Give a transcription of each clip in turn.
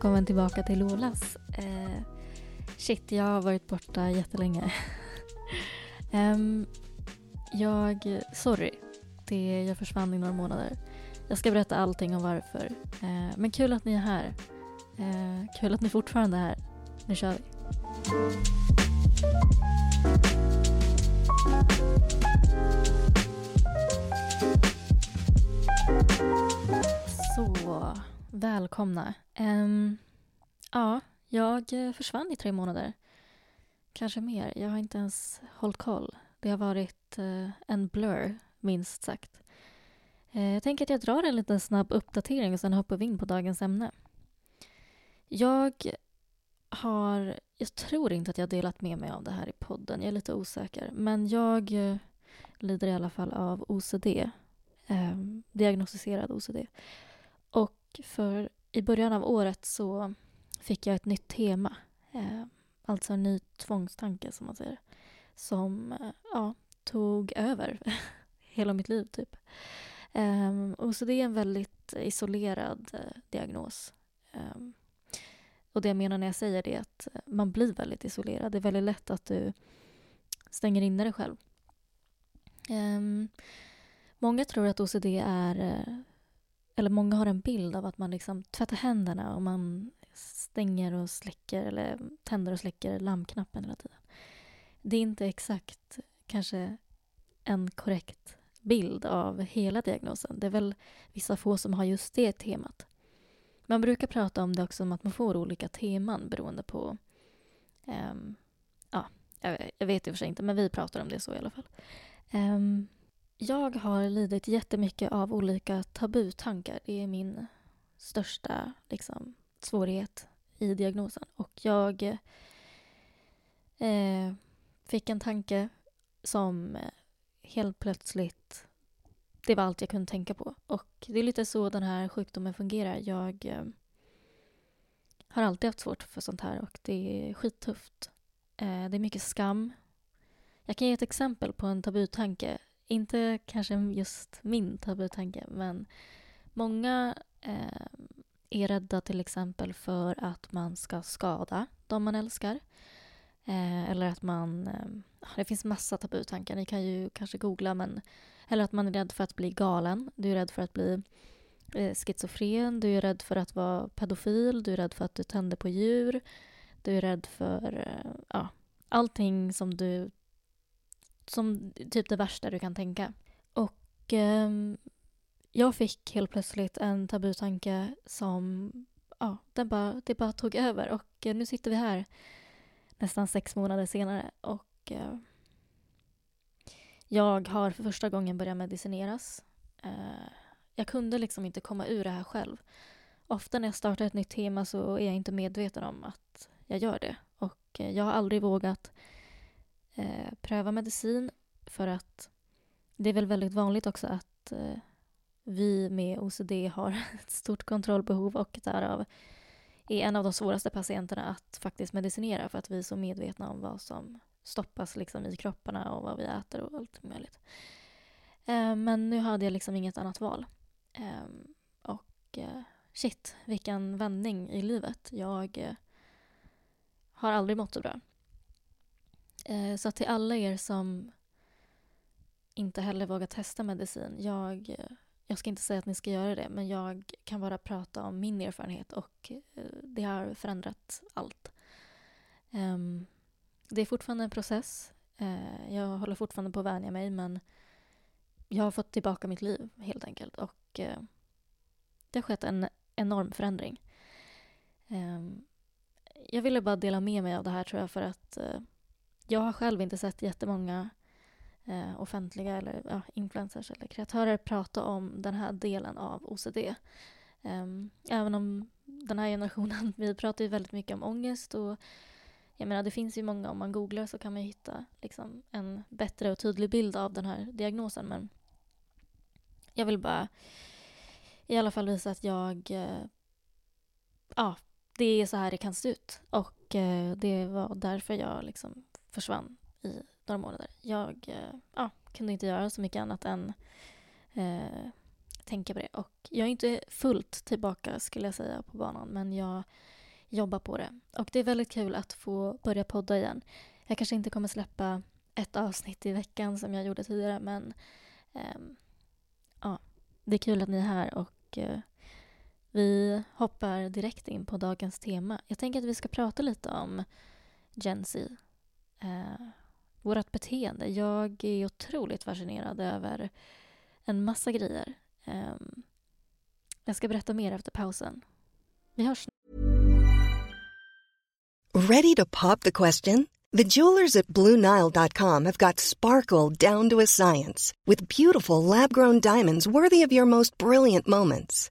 Välkommen tillbaka till Lolas. Eh, shit, jag har varit borta jättelänge. um, jag, sorry, det, jag försvann i några månader. Jag ska berätta allting om varför. Eh, men kul att ni är här. Eh, kul att ni fortfarande är här. Nu kör vi. Välkomna. Um, ja, jag eh, försvann i tre månader. Kanske mer. Jag har inte ens hållit koll. Det har varit uh, en blur, minst sagt. Uh, jag tänker att jag drar en liten snabb uppdatering och sen hoppar vi in på dagens ämne. Jag har... Jag tror inte att jag delat med mig av det här i podden. Jag är lite osäker. Men jag uh, lider i alla fall av OCD. Eh, diagnostiserad OCD. Och för i början av året så fick jag ett nytt tema. Eh, alltså en ny tvångstanke som man säger. Som eh, ja, tog över hela mitt liv typ. Eh, och så det är en väldigt isolerad eh, diagnos. Ehm, och det jag menar när jag säger det är att eh, man blir väldigt isolerad. Det är väldigt lätt att du stänger inne dig själv. Ehm, många tror att OCD är... Eh, eller många har en bild av att man liksom tvättar händerna och man stänger och släcker eller tänder och släcker lampknappen hela tiden. Det är inte exakt kanske en korrekt bild av hela diagnosen. Det är väl vissa få som har just det temat. Man brukar prata om det också om att man får olika teman beroende på... Um, ja, jag vet i och för sig inte, men vi pratar om det så i alla fall. Um, jag har lidit jättemycket av olika tabutankar. Det är min största liksom, svårighet i diagnosen. Och jag eh, fick en tanke som eh, helt plötsligt... Det var allt jag kunde tänka på. Och det är lite så den här sjukdomen fungerar. Jag eh, har alltid haft svårt för sånt här och det är skittufft. Eh, det är mycket skam. Jag kan ge ett exempel på en tabutanke. Inte kanske just min tabutanke, men många eh, är rädda till exempel för att man ska skada de man älskar. Eh, eller att man... Eh, det finns massa tabutankar. Ni kan ju kanske googla. men Eller att man är rädd för att bli galen. Du är rädd för att bli eh, schizofren. Du är rädd för att vara pedofil. Du är rädd för att du tänder på djur. Du är rädd för eh, ja, allting som du... Som typ det värsta du kan tänka. Och eh, jag fick helt plötsligt en tabutanke som... Ja, den bara, det bara tog över. Och eh, nu sitter vi här nästan sex månader senare. Och eh, Jag har för första gången börjat medicineras. Eh, jag kunde liksom inte komma ur det här själv. Ofta när jag startar ett nytt tema så är jag inte medveten om att jag gör det. Och eh, jag har aldrig vågat eh, pröva medicin för att det är väl väldigt vanligt också att eh, vi med OCD har ett stort kontrollbehov och därav är en av de svåraste patienterna att faktiskt medicinera för att vi är så medvetna om vad som stoppas liksom i kropparna och vad vi äter och allt möjligt. Eh, men nu hade jag liksom inget annat val. Eh, och eh, shit, vilken vändning i livet. Jag eh, har aldrig mått så bra. Eh, så till alla er som inte heller vågar testa medicin. Jag, jag ska inte säga att ni ska göra det, men jag kan bara prata om min erfarenhet och eh, det har förändrat allt. Ehm, det är fortfarande en process. Eh, jag håller fortfarande på att vänja mig, men jag har fått tillbaka mitt liv helt enkelt. Och det har skett en enorm förändring. Ehm, jag ville bara dela med mig av det här tror jag för att jag har själv inte sett jättemånga eh, offentliga eller ja, influencers eller kreatörer prata om den här delen av OCD. Um, ehm, även om den här generationen, vi pratar ju väldigt mycket om ångest och jag menar det finns ju många, om man googlar så kan man hitta liksom, en bättre och tydlig bild av den här diagnosen men jag vill bara i alla fall visa att jag eh, ja, det är så här det kan se ut. Och eh, det var därför jag liksom försvann i några månader. Jag eh, ja, kunde inte göra så mycket annat än eh, tänka på det. Och jag är inte fullt tillbaka skulle jag säga på banan men jag jobbar på det. Och det är väldigt kul att få börja podda igen. Jag kanske inte kommer släppa ett avsnitt i veckan som jag gjorde tidigare men eh, ja, det är kul att ni är här och eh, vi hoppar direkt in på dagens tema. Jag tänker att vi ska prata lite om Gen Z. Eh, vårt beteende. Jag är otroligt fascinerad över en massa grejer. Eh, jag ska berätta mer efter pausen. Vi hörs. Ready to pop the question? The jewelers at BlueNile.com have got sparkle down to a science with beautiful lab-grown diamonds worthy of your most brilliant moments.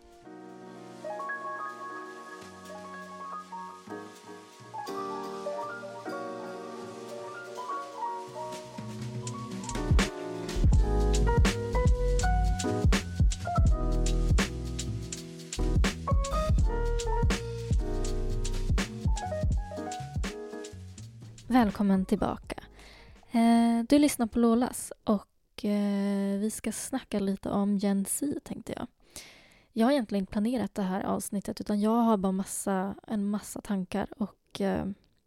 Välkommen tillbaka. Eh, du lyssnar på Lolas och eh, vi ska snacka lite om Gen Z tänkte jag. Jag har egentligen inte planerat det här avsnittet utan jag har bara massa, en massa tankar och eh,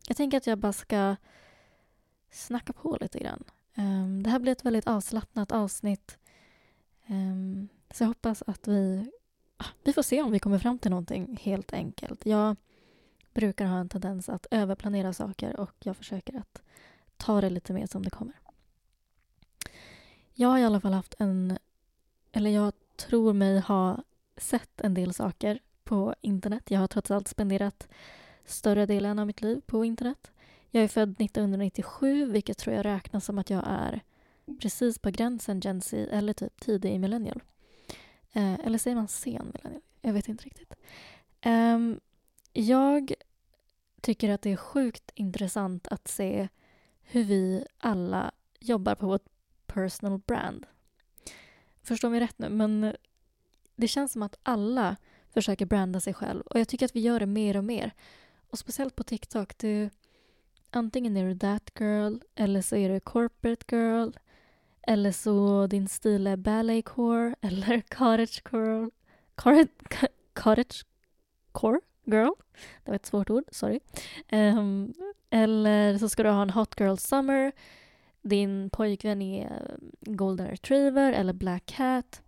jag tänker att jag bara ska snacka på lite grann. Ehm, det här blir ett väldigt avslappnat avsnitt. Ehm, så jag hoppas att vi... Ah, vi får se om vi kommer fram till någonting helt enkelt. Jag brukar ha en tendens att överplanera saker och jag försöker att ta det lite mer som det kommer. Jag har i alla fall haft en... Eller jag tror mig ha sett en del saker på internet. Jag har trots allt spenderat större delen av mitt liv på internet. Jag är född 1997, vilket tror jag räknas som att jag är precis på gränsen Gen Z eller typ tidig millennial. Eh, eller säger man sen millennial? Jag vet inte riktigt. Um, jag tycker att det är sjukt intressant att se hur vi alla jobbar på vårt personal brand. Förstår mig rätt nu, men det känns som att alla försöker branda sig själv och jag tycker att vi gör det mer och mer. Och speciellt på TikTok. Du, antingen är du that girl eller så är du corporate girl Eller så din stil är balletcore eller cottagecore. Cottage, cottagecore girl. Det var ett svårt ord, sorry. Um, eller så ska du ha en hot girl summer. Din pojkvän är eh, golden retriever eller black cat.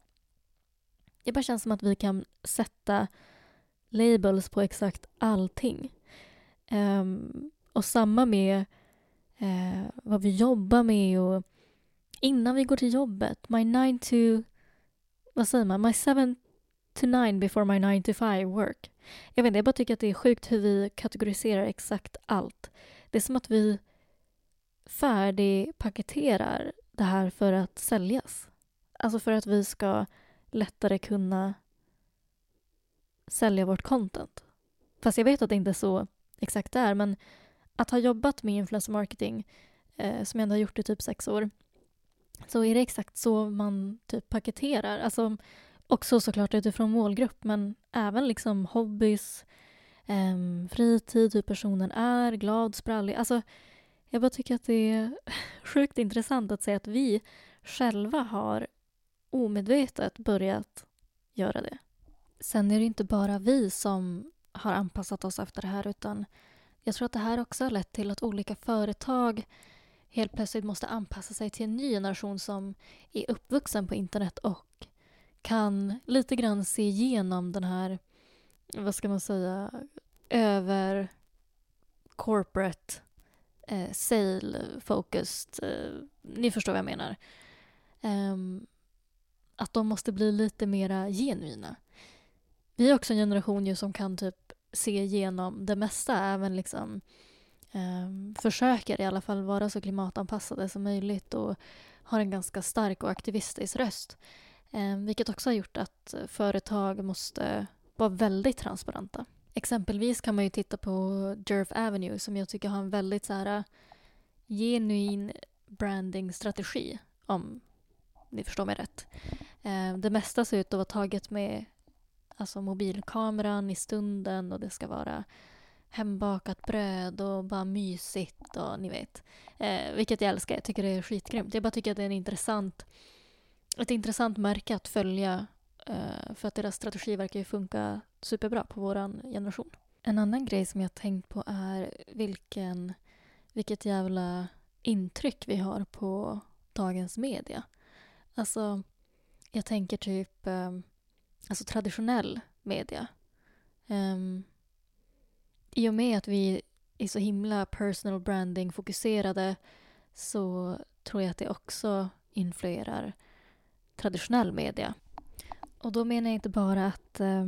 Det bara känns som att vi kan sätta labels på exakt allting. Um, och samma med uh, vad vi jobbar med och innan vi går till jobbet. My nine to... Vad säger man? My seven to nine before my nine to five work. Jag vet inte, jag bara tycker att det är sjukt hur vi kategoriserar exakt allt. Det är som att vi färdigpaketerar det här för att säljas. Alltså för att vi ska lättare kunna sälja vårt content. Fast jag vet att det inte är så exakt det är, men att ha jobbat med influencer marketing, eh, som jag ändå har gjort i typ sex år, så är det exakt så man typ paketerar. Alltså, också såklart utifrån målgrupp, men även liksom hobbys, um, fritid, hur personen är, glad, sprallig. Alltså, jag bara tycker att det är sjukt intressant att se att vi själva har omedvetet börjat göra det. Sen är det inte bara vi som har anpassat oss efter det här utan jag tror att det här också har lett till att olika företag helt plötsligt måste anpassa sig till en ny generation som är uppvuxen på internet och kan lite grann se igenom den här, vad ska man säga, över corporate eh, sale-focused, eh, ni förstår vad jag menar. Um, att de måste bli lite mera genuina. Vi är också en generation ju som kan typ se igenom det mesta, även liksom um, försöker i alla fall vara så klimatanpassade som möjligt och har en ganska stark och aktivistisk röst. Ehm, vilket också har gjort att eh, företag måste vara väldigt transparenta. Exempelvis kan man ju titta på Jerf Avenue som jag tycker har en väldigt så här, eh, genuin brandingstrategi om ni förstår mig rätt. Ehm, det mesta ser ut att vara taget med alltså mobilkameran i stunden och det ska vara hembakat bröd och bara mysigt och ni vet. Eh, vilket jag älskar. Jag tycker det är skitgrymt. Jag bara tycker att det är en intressant, ett intressant märke att följa eh, för att deras strategi verkar ju funka superbra på vår generation. En annan grej som jag tänkt på är vilken, vilket jävla intryck vi har på dagens media. Alltså, jag tänker typ eh, alltså traditionell media. Um, I och med att vi är så himla personal branding fokuserade så tror jag att det också influerar traditionell media. Och då menar jag inte bara att eh,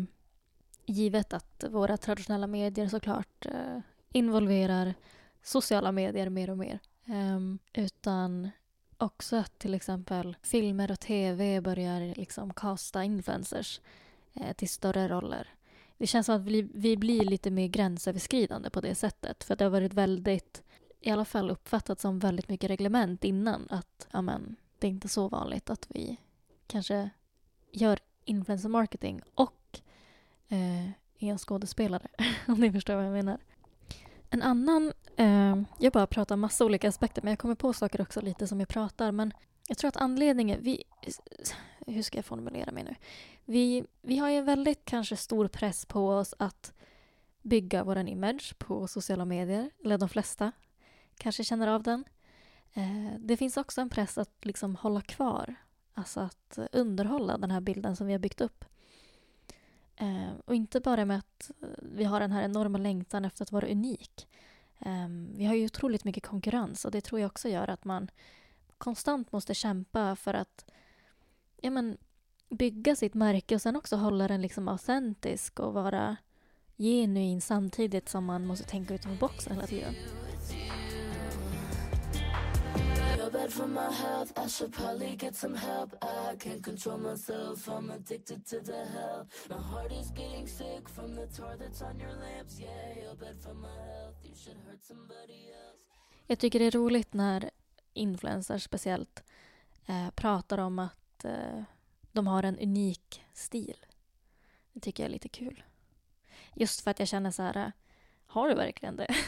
givet att våra traditionella medier såklart eh, involverar sociala medier mer och mer. Eh, utan också att till exempel filmer och tv börjar liksom kasta influencers eh, till större roller. Det känns som att vi, vi blir lite mer gränsöverskridande på det sättet. För det har varit väldigt, i alla fall uppfattat som väldigt mycket reglement innan. Att amen, det är inte så vanligt att vi kanske gör influencer marketing och eh, är en skådespelare. Om ni förstår vad jag menar. En annan... Eh, jag bara pratar massa olika aspekter men jag kommer på saker också lite som jag pratar. Men jag tror att anledningen... Vi, hur ska jag formulera mig nu? Vi, vi har ju en väldigt kanske stor press på oss att bygga vår image på sociala medier. Eller de flesta kanske känner av den. Eh, det finns också en press att liksom hålla kvar. Alltså att underhålla den här bilden som vi har byggt upp. Eh, och inte bara med att vi har den här enorma längtan efter att vara unik. Eh, vi har ju otroligt mycket konkurrens och det tror jag också gör att man konstant måste kämpa för att ja, men, bygga sitt märke och sen också hålla den liksom autentisk och vara genuin samtidigt som man måste tänka utanför boxen hela tiden. Bad for my health. I should probably get some help. I can't control myself. I'm addicted to the hell. My heart is getting sick from the tar that's on your lips. Yeah, you're bad for my health. You should hurt somebody else. Jag tycker det är roligt när influencers speciellt eh, pratar om att eh, de har en unik stil. Det tycker jag är lite kul. Just för att jag känner så här, eh, har du verkligen det?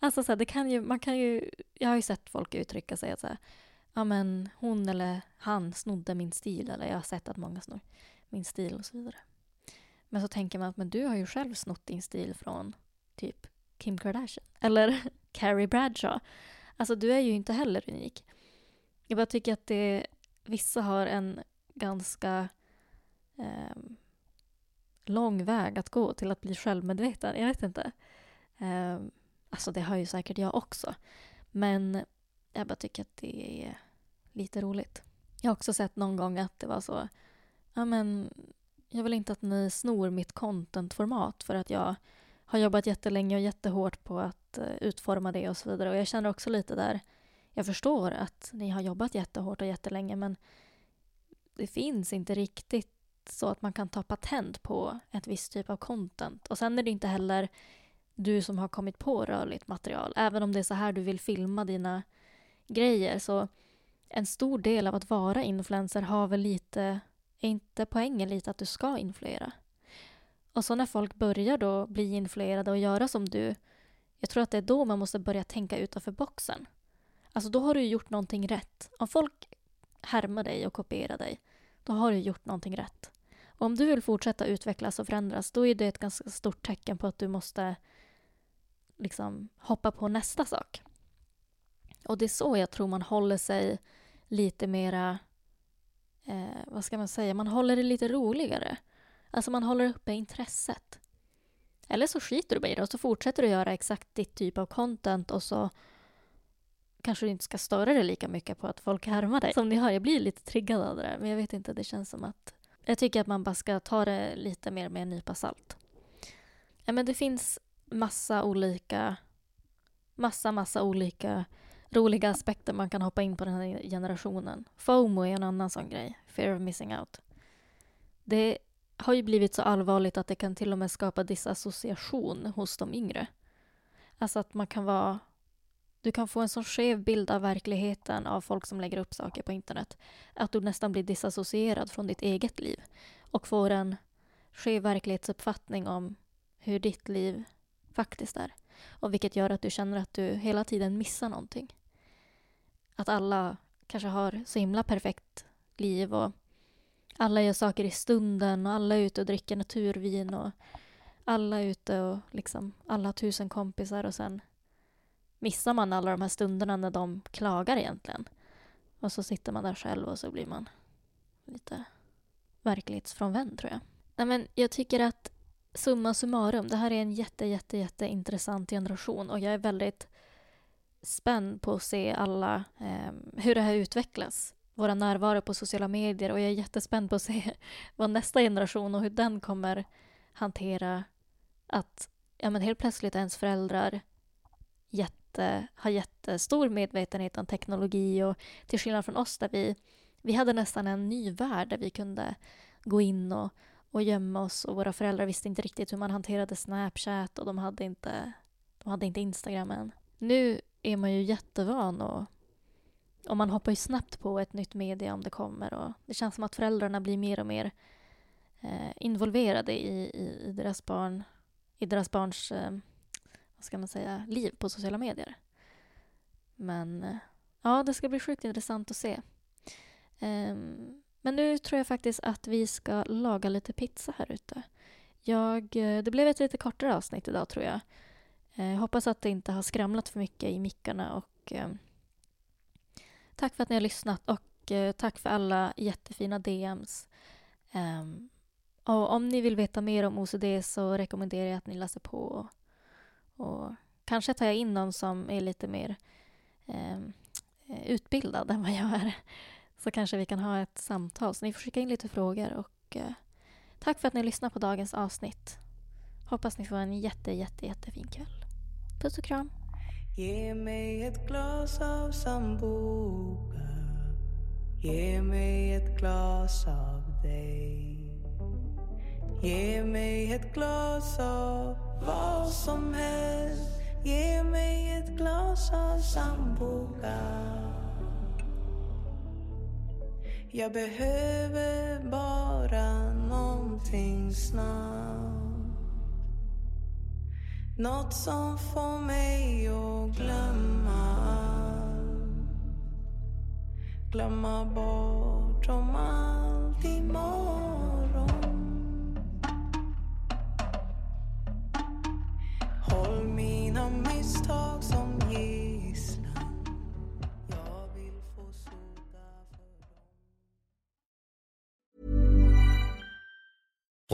Alltså så här, det kan ju, man kan ju, jag har ju sett folk uttrycka sig att så här, ja men hon eller han snodde min stil eller jag har sett att många snor min stil och så vidare. Men så tänker man att men du har ju själv snott din stil från typ Kim Kardashian eller Carrie Bradshaw. Alltså du är ju inte heller unik. Jag bara tycker att det, vissa har en ganska eh, lång väg att gå till att bli självmedveten. Jag vet inte. Eh, alltså det har ju säkert jag också. Men jag bara tycker att det är lite roligt. Jag har också sett någon gång att det var så, ja men jag vill inte att ni snor mitt contentformat för att jag har jobbat jättelänge och jättehårt på att eh, utforma det och så vidare. Och jag känner också lite där, jag förstår att ni har jobbat jättehårt och jättelänge men det finns inte riktigt så att man kan ta patent på ett visst typ av content. Och sen är det inte heller du som har kommit på rörligt material. Även om det är så här du vill filma dina grejer så en stor del av att vara influencer har väl lite, är inte poängen lite att du ska influera? Och så när folk börjar då bli influerade och göra som du, jag tror att det är då man måste börja tänka utanför boxen. Alltså då har du gjort någonting rätt. Om folk härmar dig och kopierar dig, då har du gjort någonting rätt. Och om du vill fortsätta utvecklas och förändras, då är det ett ganska stort tecken på att du måste liksom hoppa på nästa sak. Och det är så jag tror man håller sig lite mera, eh, vad ska man säga, man håller det lite roligare. Alltså man håller uppe intresset. Eller så skiter du bara i det och så fortsätter du göra exakt ditt typ av content och så kanske du inte ska störa dig lika mycket på att folk härmar dig. Som ni hör, jag blir lite triggad av det där. Men jag vet inte, det känns som att... Jag tycker att man bara ska ta det lite mer med en nypa salt. Ja, men det finns massa olika... Massa, massa olika roliga aspekter man kan hoppa in på den här generationen. FOMO är en annan sån grej. Fear of missing out. Det har ju blivit så allvarligt att det kan till och med skapa disassociation hos de yngre. Alltså att man kan vara... Du kan få en sån skev bild av verkligheten av folk som lägger upp saker på internet att du nästan blir disassocierad från ditt eget liv och får en skev verklighetsuppfattning om hur ditt liv faktiskt är. Och vilket gör att du känner att du hela tiden missar någonting. Att alla kanske har så himla perfekt liv och alla gör saker i stunden och alla är ute och dricker naturvin och alla är ute och liksom alla har tusen kompisar och sen missar man alla de här stunderna när de klagar egentligen. Och så sitter man där själv och så blir man lite verklighetsfrånvänd tror jag. Nej, men jag tycker att summa summarum, det här är en jätte, jätte, jätte intressant generation och jag är väldigt spänd på att se alla, eh, hur det här utvecklas. Våra närvaro på sociala medier och jag är jättespänd på att se vad nästa generation och hur den kommer hantera att ja, men helt plötsligt ens föräldrar jätte, har jättestor medvetenhet om teknologi och till skillnad från oss där vi, vi hade nästan en ny värld där vi kunde gå in och, och gömma oss och våra föräldrar visste inte riktigt hur man hanterade Snapchat och de hade inte, de hade inte Instagram än. Nu är man ju jättevan och, och man hoppar ju snabbt på ett nytt media om det kommer. Och det känns som att föräldrarna blir mer och mer eh, involverade i, i, i, deras barn, i deras barns eh, vad ska man säga, liv på sociala medier. Men eh, ja, det ska bli sjukt intressant att se. Um, men nu tror jag faktiskt att vi ska laga lite pizza här ute. Jag, eh, det blev ett lite kortare avsnitt idag tror jag. Jag eh, hoppas att det inte har skramlat för mycket i mickarna och eh, tack för att ni har lyssnat och eh, tack för alla jättefina DMs. Eh, och om ni vill veta mer om OCD så rekommenderar jag att ni läser på och, och kanske tar jag in någon som är lite mer eh, utbildad än vad jag är. Så kanske vi kan ha ett samtal. Så ni får skicka in lite frågor och eh, tack för att ni lyssnar på dagens avsnitt. Hoppas ni får en jätte, jätte, jättefin kväll. Puss och kram. Ge mig ett glas av sambuca Ge mig ett glas av dig Ge mig ett glas av vad som helst Ge mig ett glas av sambuca jag behöver bara någonting snabbt något som får mig att glömma glömma bort om allt imorgon.